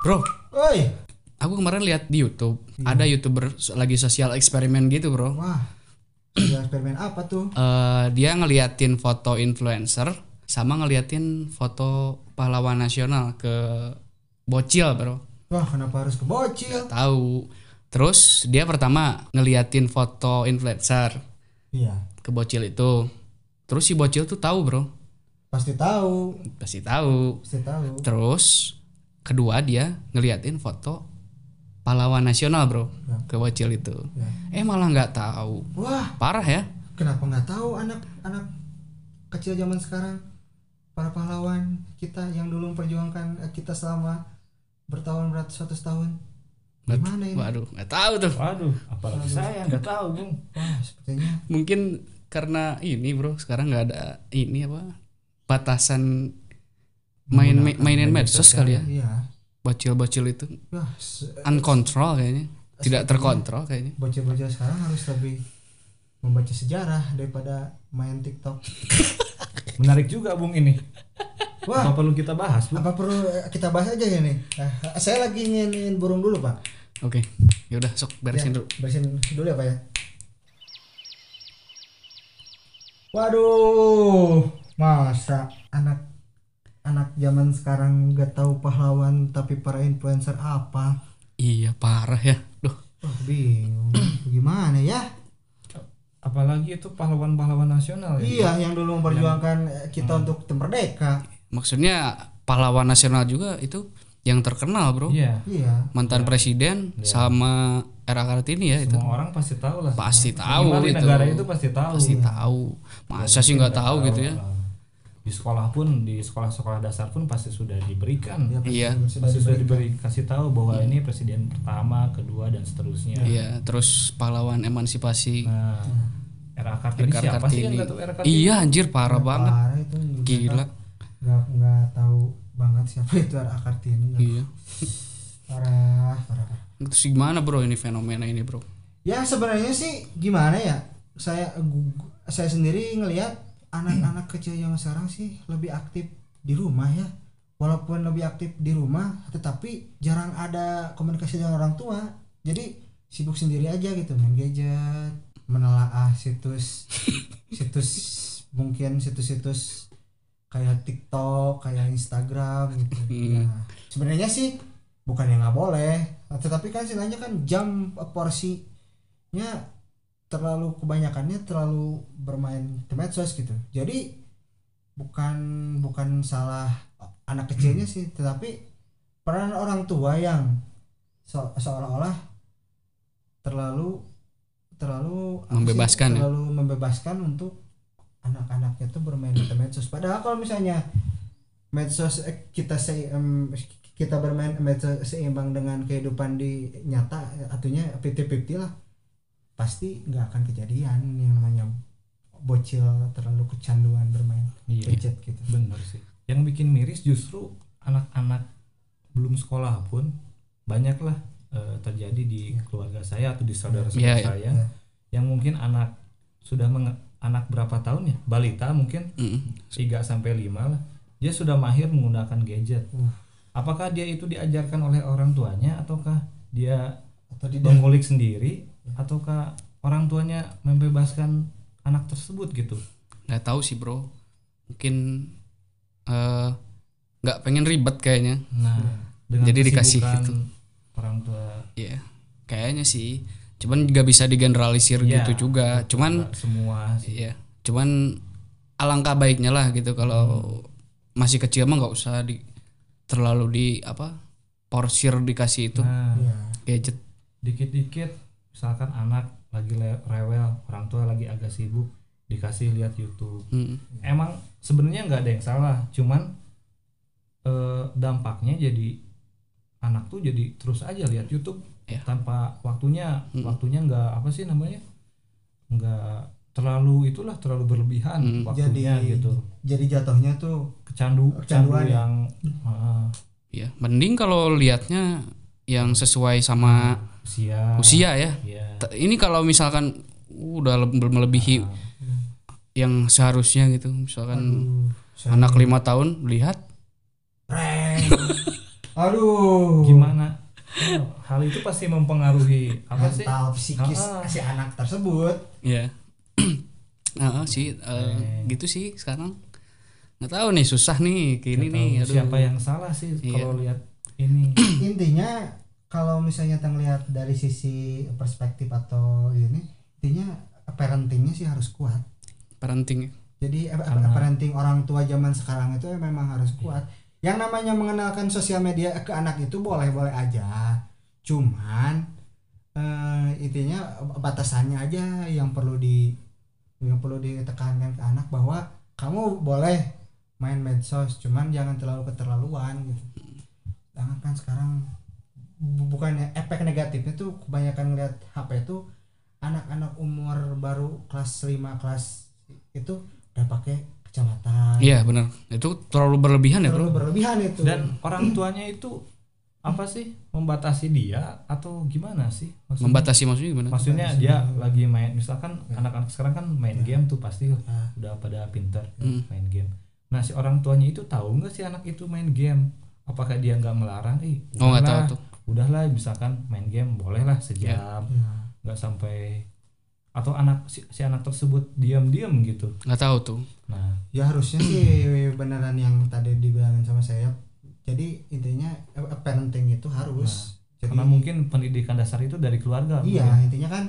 Bro, Oi, aku kemarin lihat di YouTube Iya. ada youtuber lagi sosial eksperimen gitu bro. wah, eksperimen apa tuh? Eh, dia ngeliatin foto influencer sama ngeliatin foto pahlawan nasional ke bocil bro. Wah, kenapa harus ke bocil? Tahu. Terus dia pertama ngeliatin foto influencer Iya, ke bocil itu. Terus si bocil tuh tahu bro, pasti tahu, pasti tahu. pasti tahu. Terus kedua dia ngeliatin foto pahlawan nasional bro Ya. ke bocil itu. Ya. Eh malah nggak tahu. Wah, Parah ya. kenapa nggak tahu anak-anak kecil zaman sekarang para pahlawan kita yang dulu memperjuangkan eh, kita selama bertahun beratus-ratus tahun. Gimana ini? Waduh, nggak tahu tuh. Waduh, apalagi saya nggak tahu, Bung. Wah, sepertinya Mungkin karena ini bro, sekarang nggak ada ini apa batasan main Menggunakan mainin medsos sosial. kali ya. iya. Bocil-bocil itu Wah, se- uncontrol kayaknya. Tidak terkontrol kayaknya. bocil-bocil sekarang harus lebih membaca sejarah daripada main TikTok. Menarik juga, Bung ini. Wah, Apa perlu kita bahas, Bung? apa perlu eh, kita bahas aja ya nih? Eh, saya lagi ingin burung dulu, Pak. Oke, yaudah sok beresin Ya, dulu. Beresin dulu ya, Pak ya. Waduh, masa anak anak zaman sekarang nggak tahu pahlawan tapi para influencer apa? Iya parah ya. Duh, Wah, bingung. Gimana ya? Apalagi itu pahlawan-pahlawan nasional ya. Iya, yang dulu memperjuangkan eh, kita untuk merdeka. maksudnya pahlawan nasional juga itu yang terkenal bro. Iya. Iya. Mantan presiden sama era Kartini ya itu. Semua orang pasti tahu lah. Pasti tahu Minimal itu. negara itu pasti tahu. Pasti tahu. Masa sih nggak tahu gitu ya? lah. Di sekolah pun, di sekolah-sekolah dasar pun pasti sudah diberikan. Ya, pasti Iya. sudah Pasti sudah diberikan. diberi kasih tahu bahwa ini presiden pertama, kedua dan seterusnya. Iya, terus pahlawan emansipasi. Nah, era Kartini Era siapa sih yang Kartini. tahu era Kartini? Iya anjir parah banget. Parah itu. Gila. Nggak nggak tahu banget siapa itu Ara Kartini. nggak- Iya. Parah, parah, parah. Terus gimana bro ini fenomena ini bro? Ya sebenarnya sih gimana ya? Saya saya sendiri ngelihat anak-anak kecil yang sekarang sih lebih aktif di rumah ya. Walaupun lebih aktif di rumah, tetapi jarang ada komunikasi dengan orang tua. Jadi sibuk sendiri aja gitu, main gadget, menelaah situs situs mungkin situs-situs kayak TikTok, kayak Instagram gitu. Hmm. Nah, sebenarnya sih bukan yang nggak boleh, tetapi kan istilahnya kan jam porsinya terlalu kebanyakannya terlalu bermain ke medsos gitu. Jadi bukan bukan salah anak kecilnya sih, tetapi peran orang tua yang se- seolah-olah terlalu terlalu apa sih, Membebaskan ya? terlalu membebaskan untuk anak-anaknya tuh bermain di medsos. Padahal kalau misalnya medsos eh, kita se em, kita bermain medsos seimbang dengan kehidupan di nyata artinya 50-50 lah pasti nggak akan kejadian yang namanya bocil terlalu kecanduan bermain Iya. gadget gitu Bener sih. Yang bikin miris justru anak-anak belum sekolah pun banyaklah eh, terjadi di keluarga saya atau di saudara-saudara Iya, iya. saya Iya. yang mungkin anak sudah menge- anak berapa tahun ya balita mungkin Mm. 3 sampai 5 lah dia sudah mahir menggunakan gadget. Uh. Apakah dia itu diajarkan oleh orang tuanya ataukah dia atau di mengulik sendiri ataukah orang tuanya membebaskan anak tersebut gitu? Nggak tahu sih bro. Mungkin eh, nggak pengen ribet kayaknya. Nah, dengan Jadi dikasih gitu. orang tua Iya, kayaknya sih. Cuman nggak bisa digeneralisir Ya, gitu juga. Cuman nggak semua sih. iya, cuman alangkah baiknya lah gitu kalau masih kecil mah nggak usah di terlalu di apa porsir dikasih itu Nah, Iya. gadget. dikit-dikit misalkan anak lagi rewel, orang tua lagi agak sibuk, dikasih lihat YouTube. Mm. Emang sebenarnya nggak ada yang salah, cuman eh, dampaknya jadi anak tuh jadi terus aja lihat YouTube Ya. tanpa waktunya, Mm. waktunya nggak apa sih namanya, nggak terlalu itulah terlalu berlebihan Mm. waktunya Jadi- gitu, jadi jatuhnya tuh kecandu, kecandu Kecanduan ya? yang ah, Iya, mending kalau lihatnya yang sesuai sama usia, usia ya. ya. T- Ini kalau misalkan udah le- melebihi Ah, yang seharusnya gitu, misalkan aduh, anak lima tahun lihat. Aduh. gimana Oh, hal itu pasti mempengaruhi apa sih mental psikis Ah, si anak tersebut. Iya. Heeh sih eh, gitu sih sekarang. Nggak tahu nih susah nih gini nih. Aduh. siapa yang salah sih Iya. kalau lihat ini Intinya kalau misalnya kita lihat dari sisi perspektif atau ini, intinya parentingnya sih harus kuat. parenting. Jadi eh, Karena- parenting orang tua zaman sekarang itu memang harus kuat. Yang namanya mengenalkan sosial media ke anak itu boleh-boleh aja. Cuman eh, intinya batasannya aja yang perlu di yang perlu ditekankan ke anak bahwa kamu boleh main medsos, cuman jangan terlalu keterlaluan gitu. Sedangkan kan sekarang bukannya efek negatifnya tuh kebanyakan ngeliat HP itu anak-anak umur baru kelas 5 kelas itu udah pakai kecamatan. Iya benar. Itu terlalu berlebihan ya terlalu berlebihan itu. Dan orang tuanya itu apa sih? Membatasi dia atau gimana sih? Maksudnya? Membatasi maksudnya gimana? maksudnya dia lagi main misalkan anak-anak sekarang kan main game tuh pasti Ya. udah pada pinter Hmm. main game. Nah si orang tuanya itu tahu nggak sih anak itu main game? Apakah dia nggak melarang? Eh Oh nggak tahu tuh. Udahlah misalkan main game bolehlah sejam. Ya. nggak sampai atau anak si, si anak tersebut diam-diam gitu. Nggak tahu tuh. nah. Ya harusnya sih beneran yang tadi dibilangin sama saya. Jadi intinya eh, parenting itu harus. Jadi karena mungkin pendidikan dasar itu dari keluarga iya mungkin. intinya kan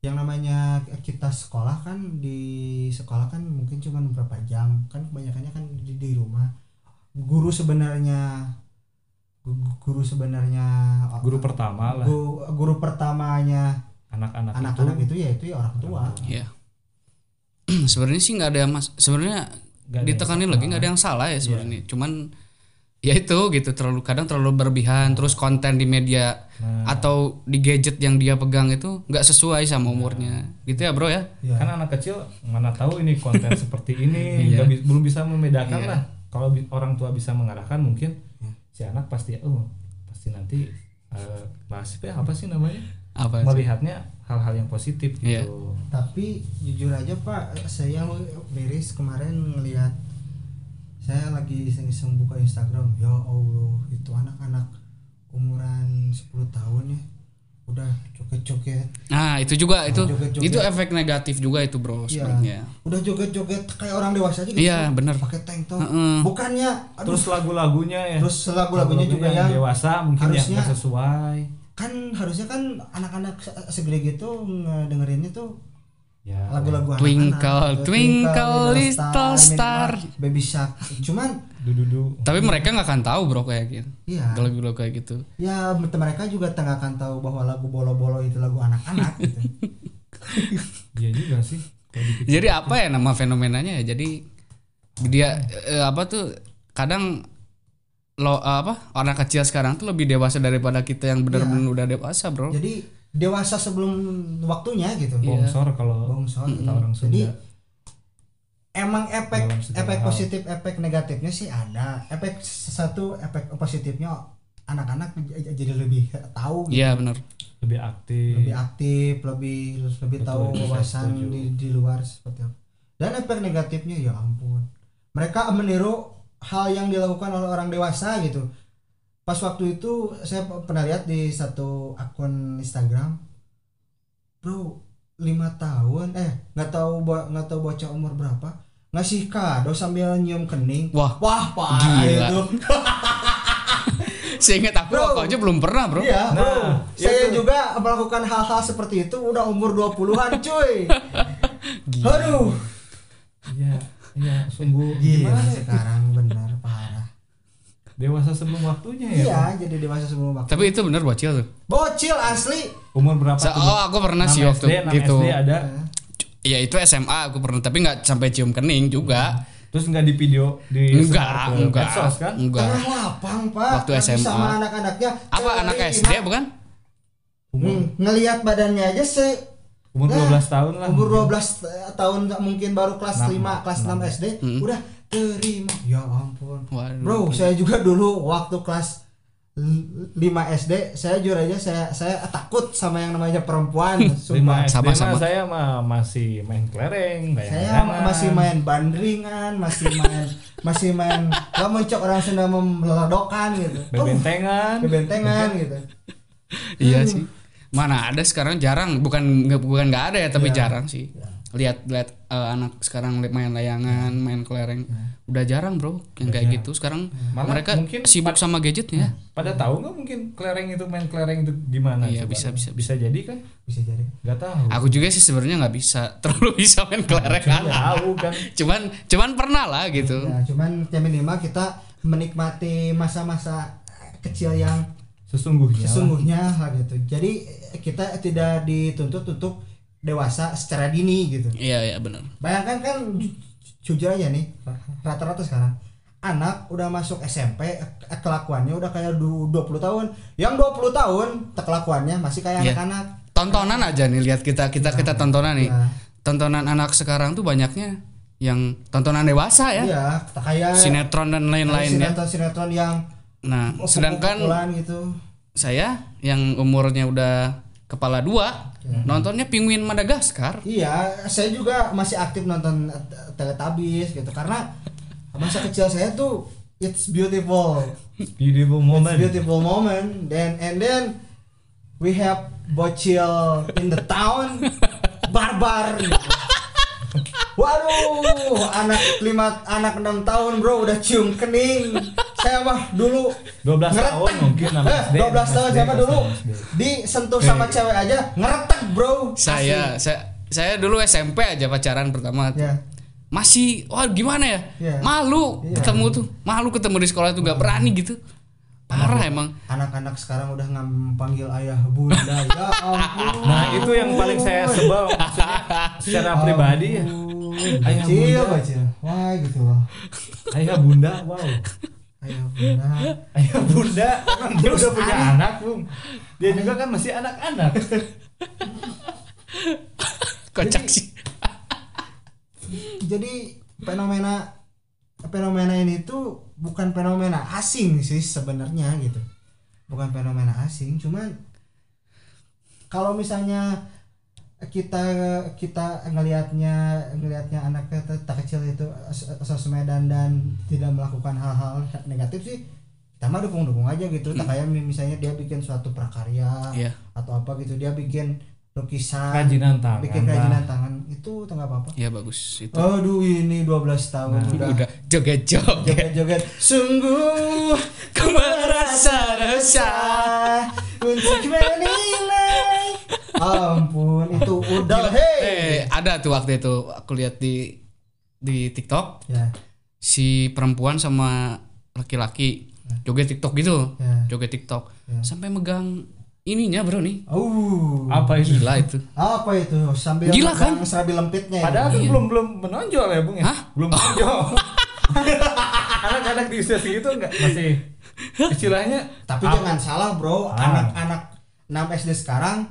yang namanya kita sekolah kan di sekolah kan mungkin cuma beberapa jam. Kan kebanyakannya kan di, di rumah. Guru sebenarnya guru sebenarnya guru pertama lah guru, guru pertamanya anak-anak anak-anak itu itu ya itu ya orang tua Iya. sebenarnya sih nggak ada mas. Sebenarnya ditekanin lagi nggak ada yang salah ya sebenarnya. Cuman ya itu gitu terlalu kadang terlalu berlebihan terus konten di media Nah, atau di gadget yang dia pegang itu nggak sesuai sama umurnya gitu ya bro ya ya kan anak kecil mana tahu ini konten seperti ini Iya. bi- belum bisa membedakan Iya. lah kalau bi- orang tua bisa mengarahkan mungkin Iya. Si anak pasti oh pasti nanti eh ya apa sih namanya apa sih? melihatnya hal-hal yang positif Iya. gitu tapi jujur aja pak saya miris kemarin ngelihat saya lagi iseng-iseng buka Instagram ya Allah itu anak-anak umuran 10 tahun ya udah joget-joget. Nah itu juga itu joget-joget. itu efek negatif juga itu bro Iya. sebenarnya. Udah joget-joget kayak orang dewasa aja gitu. Iya bener. Pakai tank top. Heeh. bukannya aduh. Terus lagu-lagunya ya. Terus lagu-lagunya juga yang yang dewasa mungkin yang harusnya- nggak sesuai. kan harusnya kan anak-anak se- segede gitu ngedengerinnya tuh ya lagu-lagu Twinkle, anak-anak twinkle, little star. baby shark cuman dududu. Tapi mereka nggak akan tahu bro kayak gitu. Iya. Lagu-lagu kayak gitu. Ya mereka juga tengah akan tahu bahwa lagu bolo-bolo itu lagu anak-anak gitu. iya juga sih jadi apa ya nama fenomenanya ya? Jadi dia eh, apa tuh kadang lo apa orang kecil sekarang tuh lebih dewasa daripada kita yang benar-benar Iya. udah dewasa bro. Jadi dewasa sebelum waktunya gitu. Iya. bongsor kalau bongsor. kata orang jadi Sunda. emang efek efek hal. positif efek negatifnya sih ada. Efek satu efek positifnya anak-anak jadi lebih tahu gitu. iya benar. Lebih aktif. Lebih aktif lebih lebih Betul, tahu wawasan di, di luar seperti apa. Dan efek negatifnya ya ampun. Mereka meniru hal yang dilakukan oleh orang dewasa gitu pas waktu itu saya pernah lihat di satu akun Instagram bro lima tahun eh nggak tahu nggak tahu bocah umur berapa ngasih kado sambil nyium kening wah wah parah Gila. itu seingat aku Bro. aku aja belum pernah bro Iya, bro. Nah, Saya itu. juga melakukan hal-hal seperti itu udah umur 20-an, cuy. Aduh. Iya, iya, sungguh Gila gimana ya? sekarang benar. Dewasa sebelum waktunya ya. Iya, jadi dewasa sebelum waktu. tapi itu benar bocil tuh Bocil asli. Umur berapa Sa- tuh? oh aku pernah sih 6 waktu SD, 6 gitu SD ada. ya itu SMA aku pernah tapi nggak sampai cium kening juga Terus nggak di video di enggak enggak medsos kan? enggak Tengah lapang, Pak. Waktu Lagi SMA. sama anak-anaknya. apa anak. SD bukan Umur, Hmm, ngelihat badannya aja se umur Nah, 12 tahun lah. umur 12 tahun mungkin baru kelas Enam, 5, kelas 6 SD Hmm. udah terima. Ya ampun. Waduh. Bro, saya juga dulu waktu kelas L- 5 SD saya jujur aja saya saya takut sama yang namanya perempuan sumpah. SD Sama-sama. mah saya mah masih main kelereng saya bayangan masih main bandringan masih main masih main kamu cok orang Sunda meledokan gitu Oh, bebentengan bebentengan gitu Iya sih. Mana ada sekarang jarang, bukan bukan nggak ada ya, tapi Iya. jarang sih. Lihat lihat eh, anak sekarang main layangan, main kelereng. Udah jarang, Bro, yang kayak gitu. Sekarang Malah mereka mungkin sibuk sama gadget ya. pada tahu nggak mungkin kelereng itu main kelereng itu gimana Iya, coba? bisa, bisa, bisa jadi kan bisa jadi nggak tahu Aku juga sih sebenarnya nggak bisa terlalu bisa main kelereng. Nggak tahu kan cuman cuman pernah lah gitu. ya cuman ya minimal kita menikmati masa-masa kecil yang sesungguhnya lah. sesungguhnya lah gitu jadi kita tidak dituntut untuk dewasa secara dini gitu Iya, iya benar. bayangkan kan ju- jujur aja nih rata-rata sekarang anak udah masuk SMP kelakuannya udah kayak du- 20 tahun yang 20 tahun kelakuannya masih kayak Iya. anak-anak Tontonan aja nih lihat kita kita kita tontonan nih. Iya. Tontonan anak sekarang tuh banyaknya yang tontonan dewasa ya. iya kayak Sinetron dan lain-lainnya. sinetron-sinetron yang Nah, sedangkan gitu saya yang umurnya udah kepala dua nontonnya Penguin Madagaskar Iya, saya juga masih aktif nonton eh, Teletubbies gitu karena masa kecil saya tuh it's beautiful, beautiful it's moment beautiful moment. Then and then we have bocil in the town, barbar. Gitu. Waduh, anak lima anak enam tahun bro udah cium kening. Saya mah dulu 12 tahun mungkin anak eh, SD, 12 tahun SD, siapa kelas dulu? Disentuh sama cewek aja ngeretek bro. saya saya saya dulu SMP aja pacaran pertama Ya. masih wah gimana ya? Iya. malu Iya. ketemu tuh. Malu ketemu di sekolah tuh nggak berani gitu. Parah emang. anak-anak sekarang udah ngam panggil ayah bunda ya ampun. Nah itu yang paling saya sebel maksudnya secara pribadi ya. Ayah kecil bunda. kecil. Wah gitu loh. Ayah bunda wow ayah bunda. Ayah bunda. Emang dia udah punya anak bung. Dia juga kan masih anak-anak. Kocak sih. Jadi fenomena fenomena ini tuh bukan fenomena asing sih sebenarnya gitu. Bukan fenomena asing cuman kalau misalnya kita kita ngelihatnya ngelihatnya anak kita tak kecil itu sos- sosmedan dan tidak melakukan hal-hal negatif sih kita mah dukung-dukung aja gitu. Tak kayak misalnya dia bikin suatu prakarya Iya. atau apa gitu dia bikin lukisan kerajinan tangan bikin kerajinan tangan itu tak nggak apa-apa. Ya bagus. Itu. Aduh ini 12 tahun udah. udah joget joget joget-joget. Sungguh ku merasa resah. Untuk menilai ampun itu udah eh hey! Ada tuh waktu itu aku lihat di di TikTok. Ya. Si perempuan sama laki-laki joget TikTok gitu. Ya. Joget TikTok. Ya. sampai megang ininya bro nih. Uh apa itu? Gila itu. Apa itu? Sambil Gila, megang kan? serabi lempitnya padahal ya. kan belum belum menonjol ya bung ya? Hah? belum menonjol. Anak-anak di usia segitu nggak masih. Istilahnya tapi apa- jangan salah bro. Ah. anak-anak 6 SD sekarang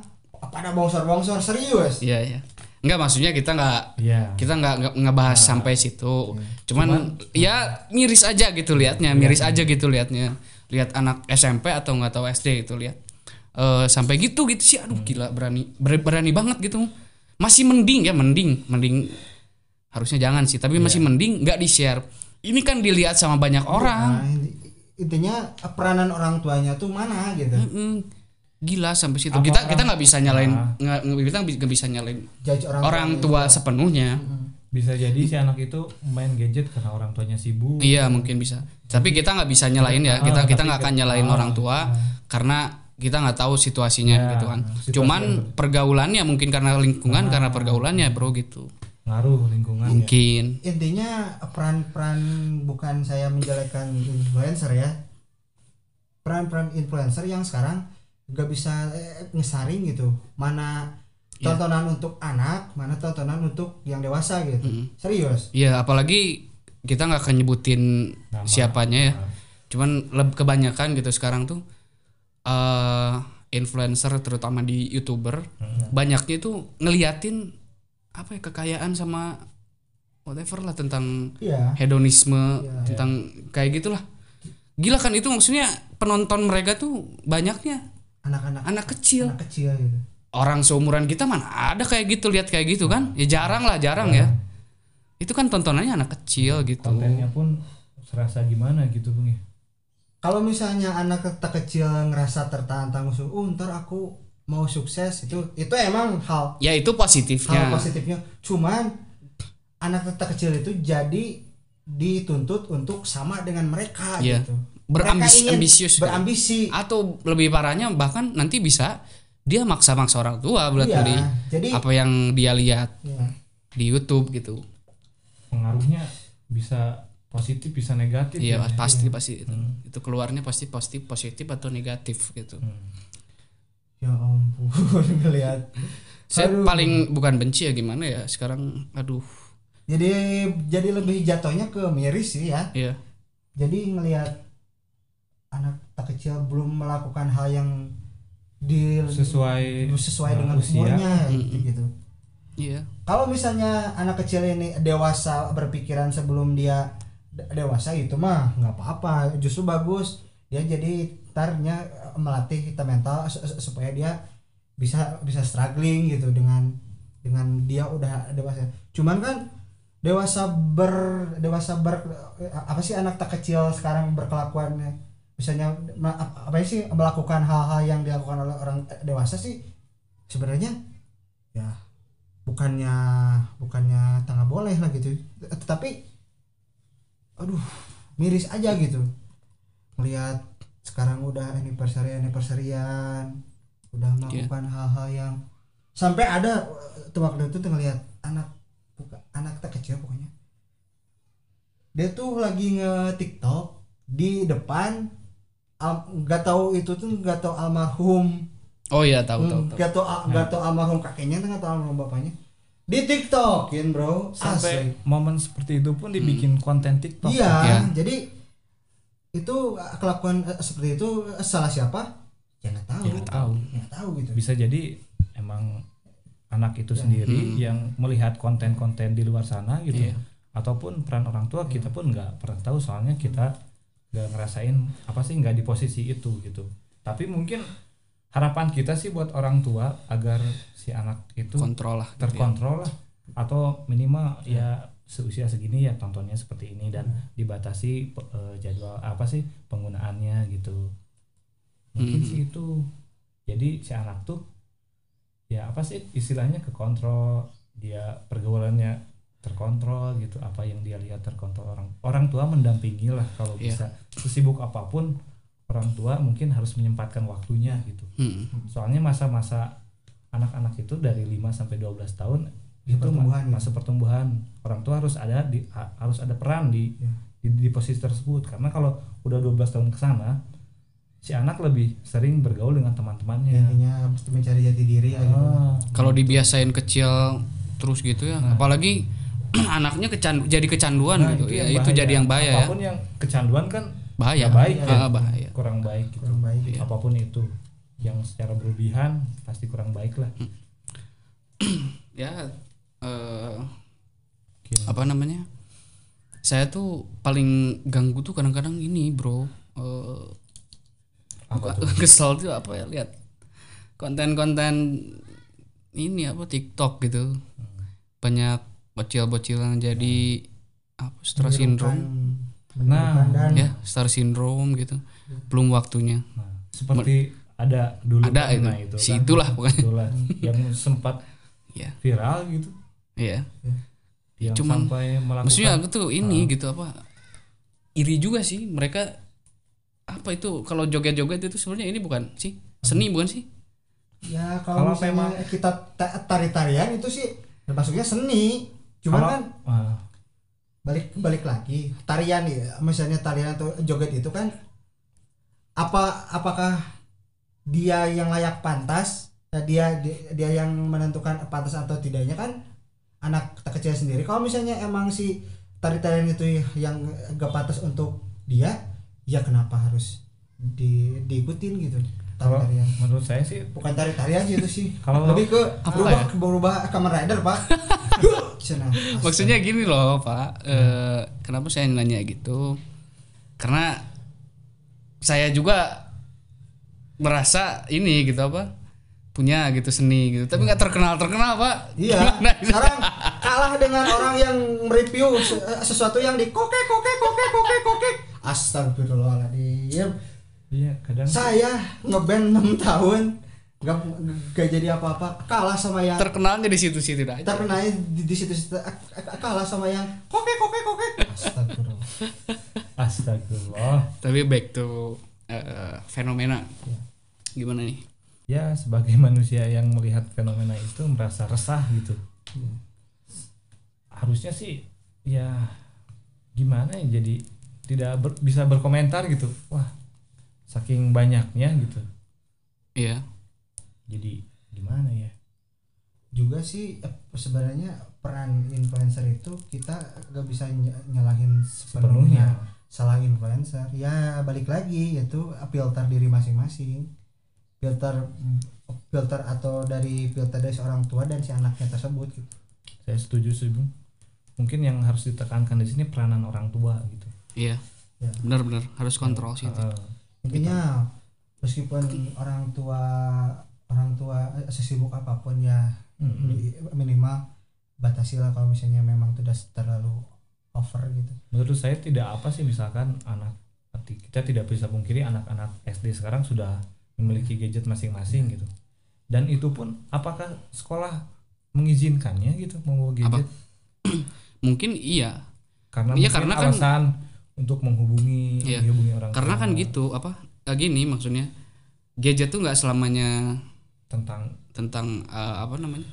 pada bongsor-bongsor serius? Iya iya. Enggak maksudnya kita nggak Iya. kita nggak nggak ngebahas sampai situ. Cuman, ya miris aja gitu liatnya miris aja gitu liatnya. Lihat anak SMP atau nggak tahu SD itu lihat Eh sampai gitu gitu sih. Aduh gila berani ber- berani banget gitu. Masih mending ya mending mending. Harusnya jangan sih tapi masih mending nggak di share ini kan dilihat sama banyak orang. Nah, intinya peranan orang tuanya tuh mana gitu? Mm-mm. Gila sampai situ Apa kita orang- kita nggak bisa nyalain Ah. nggak kita nggak bisa nyalain judge orang, orang tua juga. sepenuhnya bisa jadi si anak itu main gadget karena orang tuanya sibuk Iya mungkin bisa. Tapi kita nggak bisa nyalain ya. Kita Ah, kita tapi nggak akan kita- nyalain ah, orang tua karena kita nggak tahu situasinya Ya, gitu kan. situasi Cuman yang pergaulannya mungkin karena lingkungan karena pergaulannya bro gitu. ngaruh lingkungan ya. Mungkin. intinya peran-peran bukan saya menjelekkan influencer ya peran-peran influencer yang sekarang gak bisa eh, ngesaring gitu mana Iya. tontonan untuk anak mana tontonan untuk yang dewasa gitu serius Iya apalagi kita nggak akan nyebutin Nama. siapanya ya. Cuman lebih kebanyakan gitu sekarang tuh eh influencer terutama di youtuber banyaknya itu ngeliatin apa ya kekayaan sama whatever lah tentang iya hedonisme Iya. tentang kayak gitulah gila kan itu maksudnya penonton mereka tuh banyaknya anak-anak. Anak kecil. Anak kecil gitu. Orang seumuran kita mana ada kayak gitu lihat kayak gitu kan? Ya jarang lah jarang ya. Itu kan tontonannya anak kecil gitu. Kontennya pun serasa gimana gitu bung ya? Kalau misalnya anak tak kecil ngerasa tertantang musuh oh ntar aku mau sukses itu itu emang hal ya itu hal positifnya. Positifnya cuman anak tak kecil itu jadi dituntut untuk sama dengan mereka Iya. gitu Berambis- Mereka ingin ambisius kan? berambisi atau lebih parahnya bahkan nanti bisa dia maksa-maksa orang tua buat Iya, beli jadi apa yang dia lihat ya, di YouTube gitu pengaruhnya bisa positif bisa negatif iya ya. pasti pasti itu. Hmm. itu keluarnya pasti positif positif atau negatif gitu Hmm. ya ampun ngelihat saya Aduh. paling bukan benci ya gimana ya sekarang aduh jadi jadi lebih jatuhnya ke miris sih ya ya jadi ngelihat anak tak kecil belum melakukan hal yang di sesuai sesuai uh, dengan usia. umurnya gitu, gitu. iya Kalau misalnya anak kecil ini dewasa berpikiran sebelum dia de- dewasa itu mah nggak apa-apa, justru bagus. Dia jadi tarnya eh, melatih kita mental su- su- supaya dia bisa bisa struggling gitu dengan dengan dia udah dewasa. Cuman kan dewasa ber dewasa ber eh, apa sih anak tak kecil sekarang berkelakuannya misalnya apa sih melakukan hal-hal yang dilakukan oleh orang dewasa sih sebenarnya ya bukannya bukannya tengah boleh lah gitu. Tetapi aduh miris aja gitu. Melihat sekarang udah anniversary anniversaryan udah melakukan hal-hal yang sampai ada tuh waktu itu tuh ngelihat anak buka, anak tak kecil pokoknya. Dia tuh lagi nge TikTok di depan nggak tahu itu tuh nggak tahu almarhum. Oh iya tahu tahu Hmm, tahu Gak tau gak tau almarhum kakeknya nggak tau almarhum bapaknya. Di TikTokin bro. Sampai Asli. momen seperti itu pun dibikin konten TikTok. Iya Ya. jadi itu uh, kelakuan uh, seperti itu uh, salah siapa? Ya nggak tahu. Ya, nggak tahu. nggak tahu gitu. Bisa jadi emang anak itu sendiri Hmm. yang melihat konten-konten di luar sana gitu. Iya. ataupun peran orang tua kita pun nggak pernah tahu. Soalnya kita nggak ngerasain apa sih nggak di posisi itu gitu. Tapi mungkin harapan kita sih buat orang tua agar si anak itu kontrol lah gitu ya. terkontrol lah. Atau minimal ya seusia segini ya tontonnya seperti ini dan dibatasi pe- eh, jadwal apa sih penggunaannya gitu. Mungkin Mm. sih itu. Jadi si anak tuh ya apa sih istilahnya ke kontrol dia pergaulannya terkontrol gitu apa yang dia lihat terkontrol orang orang tua mendampingi lah kalau Iya. bisa sesibuk apa pun orang tua mungkin harus menyempatkan waktunya gitu Hmm. soalnya masa-masa anak-anak itu dari 5 sampai 12 tahun itu pertumbuhan ya. masa pertumbuhan orang tua harus ada di ha- harus ada peran di, Ya. di di posisi tersebut karena kalau udah 12 tahun ke sana si anak lebih sering bergaul dengan teman-temannya intinya mesti mencari jati diri ya gitu. Ah, kalau dibiasain kecil terus gitu ya Nah. apalagi anaknya kecandu jadi kecanduan nah, gitu. ya yang itu bahaya. jadi yang bahaya ya. Apa pun yang kecanduan kan bahaya. baik Ah, ya. bahaya. Kurang baik gitu. Kurang baik Iya. apa pun itu yang secara berlebihan pasti kurang baik lah. Ya eh, Mungkin. apa namanya? Saya tuh paling ganggu tuh kadang-kadang ini bro. Eh, Apa tuh? kesel tuh apa ya? Lihat konten-konten ini apa TikTok gitu. Banyak bocil-bocil yang jadi apa star syndrome. Nah, ya star syndrome gitu. Belum waktunya. Nah, seperti ada dulu Ada itu. itu Si kan, itulah pokoknya. itulah yang sempat ya. viral gitu. Ya. Yang Cuman, sampai melakukan maksudnya aku tuh ini gitu apa iri juga sih. Mereka apa itu kalau joget-joget itu sebenarnya ini bukan sih seni bukan sih? Ya kalau Kalau memang- kita ta- tari-tarian itu sih termasuknya seni cuman Kalau- kan ah, balik balik lagi tarian ya misalnya tarian atau joget itu kan apa apakah dia yang layak pantas ya dia dia, yang menentukan pantas atau tidaknya kan anak kecil sendiri. Kalau misalnya emang si tari tarian itu yang gak pantas untuk dia ya kenapa harus di diikutin gitu kalau menurut saya sih bukan tari tarian sih itu sih Kalau- lebih ke Apa berubah ya? ke berubah Kamen Rider pak maksudnya gini loh pak Eh, kenapa saya nanya gitu karena saya juga merasa ini gitu apa punya gitu seni gitu tapi nggak terkenal terkenal pak Iya. Gimana ini? Sekarang kalah dengan orang yang mereview se- sesuatu yang di kokek kokek kokek kokek kokek. Astagfirullahaladzim. Iya kadang Saya ngeband 6 tahun gak, gak jadi apa-apa. Kalah sama yang terkenalnya di situ-situ dah terkenal di, di situ situ kalah sama yang kokek kokek kokek. Astagfirullah. Astagfirullah. Tapi back to eh, fenomena. Gimana nih? Ya sebagai manusia yang melihat fenomena itu merasa resah gitu. Harusnya sih ya gimana ya jadi tidak ber- bisa berkomentar gitu. Wah saking banyaknya gitu. Iya. Jadi gimana ya? Juga sih eh, sebenarnya peran influencer itu kita gak bisa ny- nyalahin sepenuhnya. Sepenuhnya. Salah influencer. Ya balik lagi yaitu filter diri masing-masing. Filter filter atau dari filter dari seorang tua dan si anaknya tersebut gitu. saya setuju sih Bung. mungkin yang harus ditekankan di sini peranan orang tua gitu. Iya. Ya. benar-benar harus kontrol sih itu. Intinya meskipun orang tua orang tua eh, sesibuk apa pun ya mm, mi- minimal batasilah kalau misalnya memang sudah terlalu over gitu. Menurut saya tidak apa sih misalkan anak kita tidak bisa pungkiri anak-anak SD sekarang sudah memiliki gadget masing-masing gitu. Dan itu pun apakah sekolah mengizinkannya gitu membawa gadget? Mungkin iya. Karena Iya, mungkin karena kan- alasan untuk menghubungi Iya. menghubungi orang karena tua. kan gitu apa eh, gini maksudnya gadget tuh nggak selamanya tentang tentang eh, apa namanya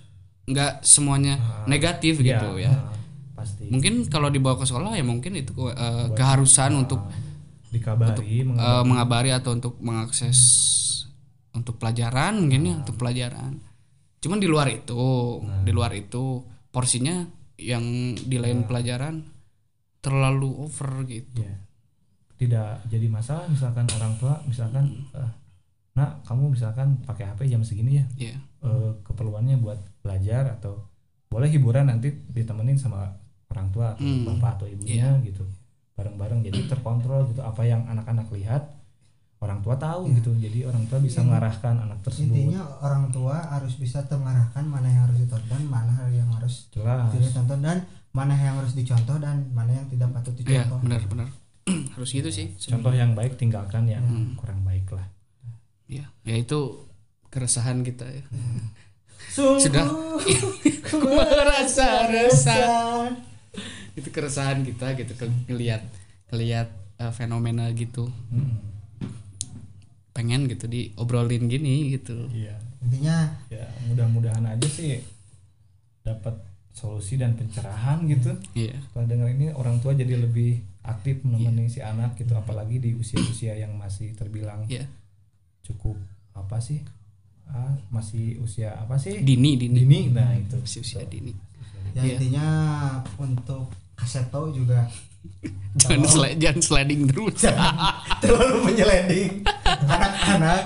nggak semuanya Ah, negatif ya, gitu ya. ah, pasti. Mungkin kalau dibawa ke sekolah ya mungkin itu eh, keharusan untuk dikabari eh, mengabari. mengabari atau untuk mengakses untuk pelajaran mungkin ya untuk pelajaran. Cuman di luar itu di luar itu porsinya yang di lain pelajaran terlalu over gitu. Ya tidak jadi masalah misalkan orang tua misalkan eh, nak kamu misalkan pakai HP jam segini ya. Ya eh, keperluannya buat belajar atau boleh hiburan nanti ditemenin sama orang tua atau Hmm. bapak atau ibunya gitu. Bareng-bareng jadi terkontrol gitu. Apa yang anak-anak lihat orang tua tahu gitu. Jadi orang tua bisa In- mengarahkan anak tersebut. intinya orang tua harus bisa mengarahkan mana yang harus ditonton mana yang harus jelas. tidak ditonton. Dan mana yang harus dicontoh dan mana yang tidak patut ya dicontoh. benar-benar harus gitu sih contoh yang baik tinggalkan yang Hmm. kurang baik lah. Ya ya itu keresahan kita ya. Sungguh Sudah. ku merasa resah. itu keresahan kita gitu ke ngelihat ngelihat eh, fenomena gitu. Hmm. pengen gitu diobrolin gini gitu. Iya. Intinya ya mudah-mudahan aja sih dapat solusi dan pencerahan gitu. Iya. Setelah dengar ini orang tua jadi lebih aktif menemani si anak gitu apalagi di usia-usia yang masih terbilang iya. cukup apa sih? Ah, masih usia apa sih? Dini dini. Dini nah itu. usia usia dini. Ya Iya. intinya untuk kaseto juga jangan sli- jangan sliding terus. Jangan. Terlalu menyeleding anak-anak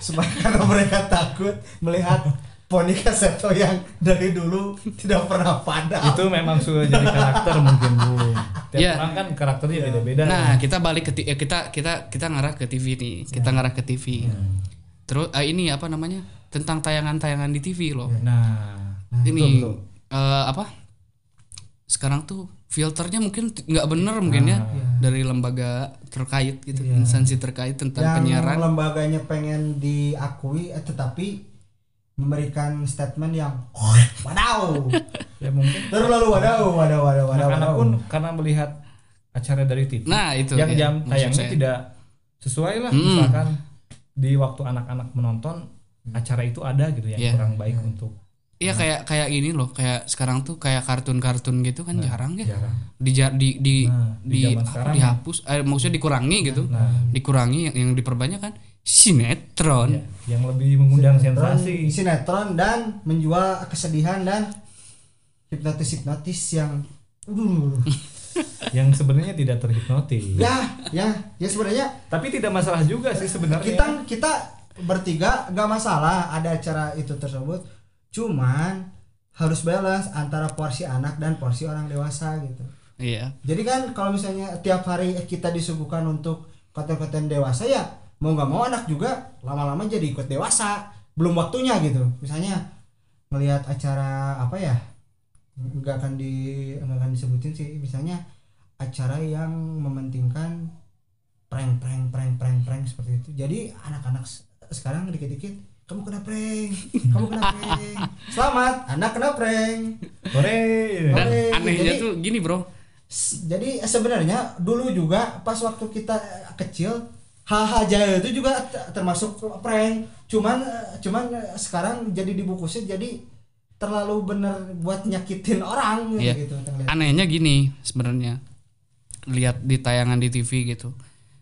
supaya karena mereka takut melihat poni kaseto yang dari dulu tidak pernah padam. Itu memang sudah jadi karakter mungkin bu. Tiap Iya. orang kan karakternya beda-beda nah kita balik ke ti- eh, kita kita kita ngarah ke TV nih. Kita ngarah ke TV terus eh, ini apa namanya? Tentang tayangan-tayangan di TV loh. Nah. Ini betul. eh, apa? Sekarang tuh filternya mungkin nggak bener mungkin ya. Dari lembaga terkait gitu instansi terkait tentang yang penyiaran. lembaganya pengen diakui eh, tetapi memberikan statement yang wadaw. Ya mungkin. Terlalu wadaw wadaw wadaw wadaw, wadaw. pun karena melihat acara dari TV nah itu yang ya, jam tayangnya saya. tidak sesuai lah. Hmm. misalkan di waktu anak-anak menonton acara itu ada gitu yang Iya. kurang baik untuk Iya kayak kayak ini loh. Kayak sekarang tuh kayak kartun-kartun gitu kan jarang ya. jarang. Di di di Nah, di di, dihapus eh, maksudnya dikurangi gitu. Nah. Dikurangi yang, yang diperbanyak kan sinetron. Ya, yang lebih mengundang sensasi. sinetron dan menjual kesedihan dan hipnotis hipnotis yang uh, yang sebenarnya tidak terhipnotis. Ya ya ya sebenarnya tapi tidak masalah juga sih sebenarnya. Kita kita bertiga gak masalah ada acara itu tersebut. Cuman harus balance antara porsi anak dan porsi orang dewasa gitu. Iya. Jadi kan kalau misalnya tiap hari kita disuguhkan untuk konten-konten dewasa ya mau nggak mau anak juga lama-lama jadi ikut dewasa. Belum waktunya gitu. Misalnya melihat acara apa ya? Nggak akan di nggak akan disebutin sih. Misalnya acara yang mementingkan prank prank prank prank prank seperti itu. Jadi anak-anak sekarang dikit-dikit kamu kena prank kamu kena prank. Selamat anak kena prank. Hore. dan anehnya jadi- tuh gini bro. jadi sebenarnya dulu juga pas waktu kita kecil hal-hal jahil itu juga termasuk prank. Cuman eh, cuman eh, sekarang jadi dibungkusnya jadi terlalu bener buat nyakitin orang Iya. gitu anehnya gini sebenarnya. Lihat di tayangan di TV gitu.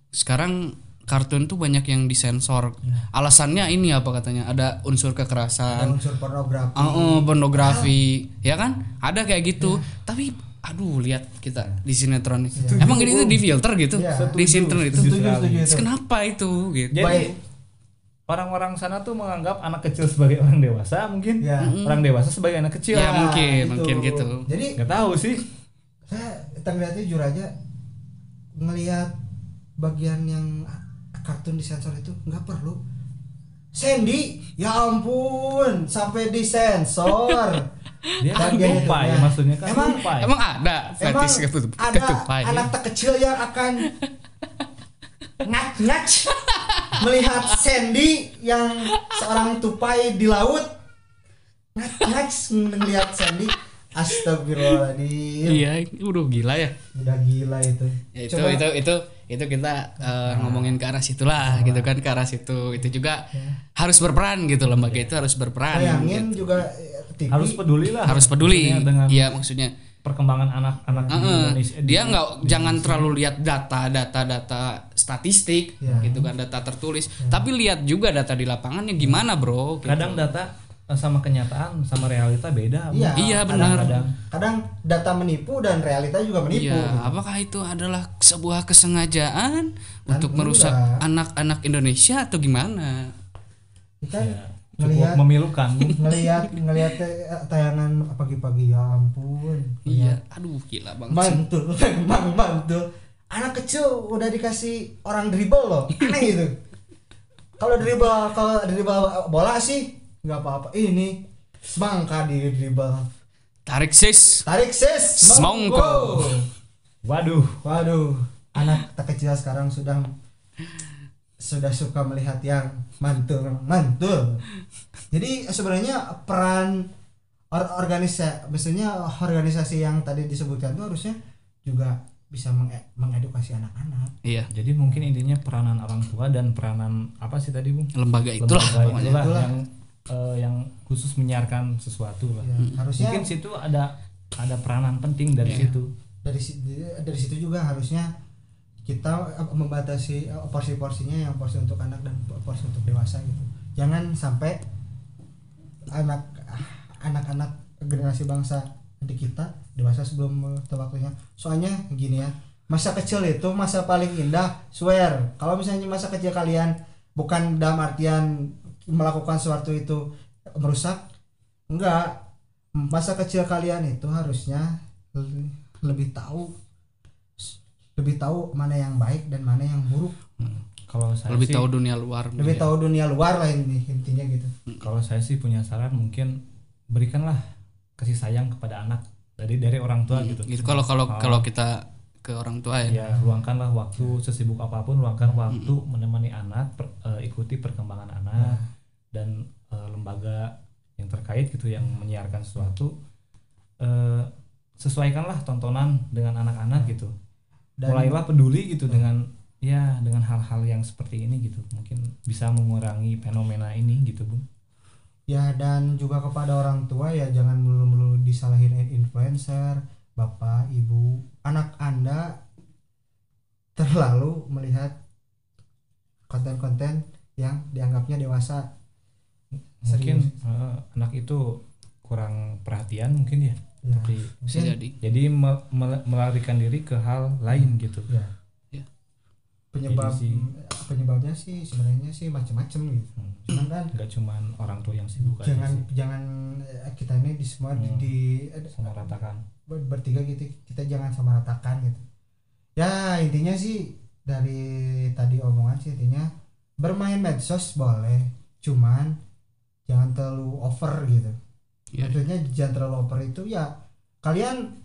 Sekarang kartun tuh banyak yang disensor. Alasannya ini apa katanya? Ada unsur ada kekerasan unsur pornografi. Oh, oh, pornografi, ya kan? Ada kayak gitu. Tapi aduh lihat kita di sinetron ini. Emang ini tuh di filter gitu. Iya. Di sinetron itu. setuju setuju Terus itu. Kenapa itu gitu? Jadi orang-orang sana tuh menganggap anak kecil sebagai orang dewasa mungkin Ya. orang dewasa sebagai anak kecil. Ya, mungkin, itu. mungkin gitu. jadi Nggak tahu sih. saya terlihatnya jujur aja ngelihat bagian yang kartun disensor itu nggak perlu Sandy ya ampun sampai disensor Dia Bagian ketupai ya. maksudnya kan Emang-. Emang ada Emang fetish ketup, ada ketupai. anak tak kecil yang akan ngach-ngach melihat Sandy yang seorang tupai di laut ngach-ngach melihat Sandy Astagfirullahaladzim Iya, udah gila ya. udah gila itu Ya, itu Coba- itu itu itu kita eh, ngomongin ke arah situlah gitu kan ke arah situ itu juga harus berperan gitu lembaga itu harus berperan bayangin gitu. juga eh, TV harus peduli lah. harus peduli iya maksudnya perkembangan anak-anak di Heeh. Indonesia. dia di- nggak jangan terlalu lihat data data data statistik Ya. gitu kan data tertulis tapi lihat juga data di lapangannya gimana bro gitu. kadang data sama kenyataan sama realita beda. Iya, Iya, benar. Kadang kadang data menipu dan realita juga menipu Iya, apakah itu adalah sebuah kesengajaan Kan untuk enggak. merusak anak-anak Indonesia atau gimana? kita ya, cukup ngelihat memilukan. ngelihat eh, tayangan pagi-pagi ya ampun Iya, aduh gila banget sih. mantul memang mantul anak kecil udah dikasih orang dribble loh aneh gitu kalau dribble kalau dribble bola sih nggak apa-apa ini semangka di dribble Tarik sis. tarik sis Semongko. Waduh. waduh anak tak kecil sekarang sudah sudah suka melihat yang mantul mantul jadi sebenarnya peran or organisasi biasanya organisasi yang tadi disebutkan itu harusnya juga bisa menge- mengedukasi anak-anak Iya, Jadi mungkin intinya peranan orang tua dan peranan apa sih tadi Bung? lembaga itulah Lembaga itulah Itulah. yang eh, yang khusus menyiarkan sesuatu lah. Ya, harusnya Mungkin situ ada ada peranan penting dari Iya. situ. dari dari situ juga harusnya kita eh, membatasi eh, porsi-porsinya yang porsi untuk anak dan porsi untuk dewasa gitu jangan sampai anak anak-anak generasi bangsa di kita dewasa sebelum waktunya soalnya gini ya masa kecil itu masa paling indah swear kalau misalnya masa kecil kalian bukan dalam artian melakukan sesuatu itu merusak enggak masa kecil kalian itu harusnya le- lebih tahu lebih tahu mana yang baik dan mana yang buruk Kalau saya Lebih sih, tahu dunia luar. lebih Iya. tahu dunia luar lah ini intinya gitu kalau saya sih punya saran mungkin berikanlah kasih sayang kepada anak dari dari orang tua gitu. Gitu kalau kalau Oh. kalau kita ke orang tua ya. ya luangkanlah waktu sesibuk apa pun luangkan waktu menemani anak per- eh, ikuti perkembangan anak dan eh, lembaga yang terkait gitu yang menyiarkan sesuatu eh, sesuaikanlah tontonan dengan anak-anak gitu. Dan- mulailah peduli gitu dengan ya dengan hal-hal yang seperti ini gitu. Mungkin bisa mengurangi fenomena ini gitu bung ya dan juga kepada orang tua ya jangan melulu-melulu disalahin influencer bapak ibu anak anda terlalu melihat konten-konten yang dianggapnya dewasa mungkin Serius. eh, anak itu kurang perhatian mungkin ya ya, tapi Bisa mungkin- jadi. jadi me- mel- melarikan diri ke hal lain gitu ya. Ya. penyebab sih- penyebabnya sih sebenarnya sih macam-macam gitu Hmm. cuman kan nggak cuman orang tua yang sibuk aja jangan sih jangan eh, kita ini di semua di, Hmm. di sama ratakan ber- bertiga gitu kita jangan sama ratakan gitu ya intinya sih dari tadi omongan sih intinya bermain medsos boleh cuman over gitu Iya. maksudnya jangan terlalu over itu ya kalian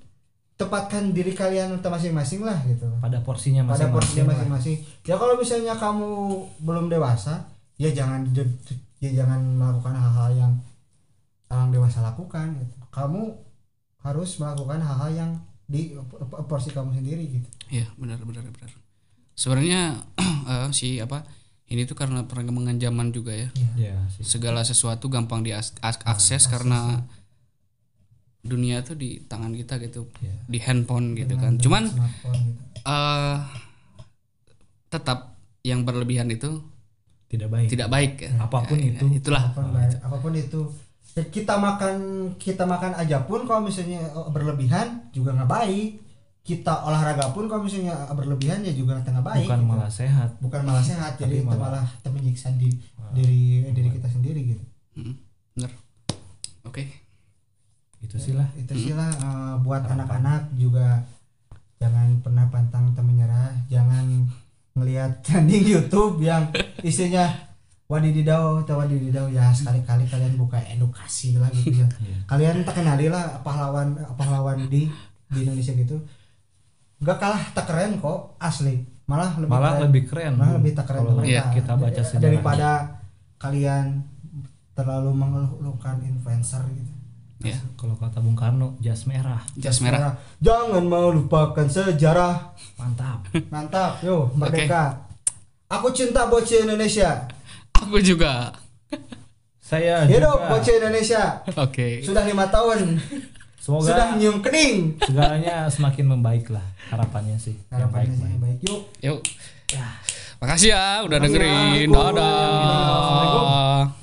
tepatkan diri kalian untuk masing-masing lah gitu pada porsinya pada masing-masing porsinya lah. masing-masing ya kalau misalnya kamu belum dewasa ya jangan ya jangan melakukan hal-hal yang orang dewasa lakukan gitu. kamu harus melakukan hal-hal yang di porsi kamu sendiri gitu Iya benar benar benar. Sebenarnya eh, si apa ini tuh karena perkembangan zaman juga ya. Iya sih. Segala sesuatu gampang diakses karena dunia tuh di tangan kita gitu, Iya. di handphone gitu Dengan- kan. Cuman gitu. eh tetap yang berlebihan itu tidak baik tidak baik ya. Apa pun Ya, ya, itu. itulah. apa pun, baik, apa pun itu Ya, kita makan kita makan aja pun kalau misalnya eh, berlebihan juga nggak baik kita olahraga pun kalau misalnya berlebihan ya juga nggak baik bukan gitu. malah sehat. Bukan malah sehat jadi malah- malah kita menyiksa di diri diri kita sendiri gitu. Mm, Bener. Oke. itu sih lah. Itu sih lah eh, buat anak-anak juga. Jangan pernah pantang tak menyerah. Jangan ngelihat trending YouTube yang isinya wadididau atau wadididau. Ya sekali-kali kalian buka edukasi lah gitu ya. Iya. kalian tak kenali lah pahlawan pahlawan di di Indonesia gitu gak kalah tak keren kok asli malah lebih malah keren. lebih keren malah lebih tak keren kalau. Iya, kita baca sejarah daripada kalian terlalu mengeluhkan influencer gitu Ya. kalau kata Bung Karno jas merah Jas merah. Jangan melupakan sejarah. mantap Mantap, yo merdeka. Aku cinta bocah Indonesia. Aku juga. saya Hidup juga bocah Indonesia. Oke. Sudah lima tahun. Semoga Sudah nyium kening. segalanya semakin membaik lah harapannya sih yang Harapannya baik sih baik yang baik. Yuk. Yuk. Makasih ya udah Makasih ya. dengerin. Assalamualaikum. Dadah.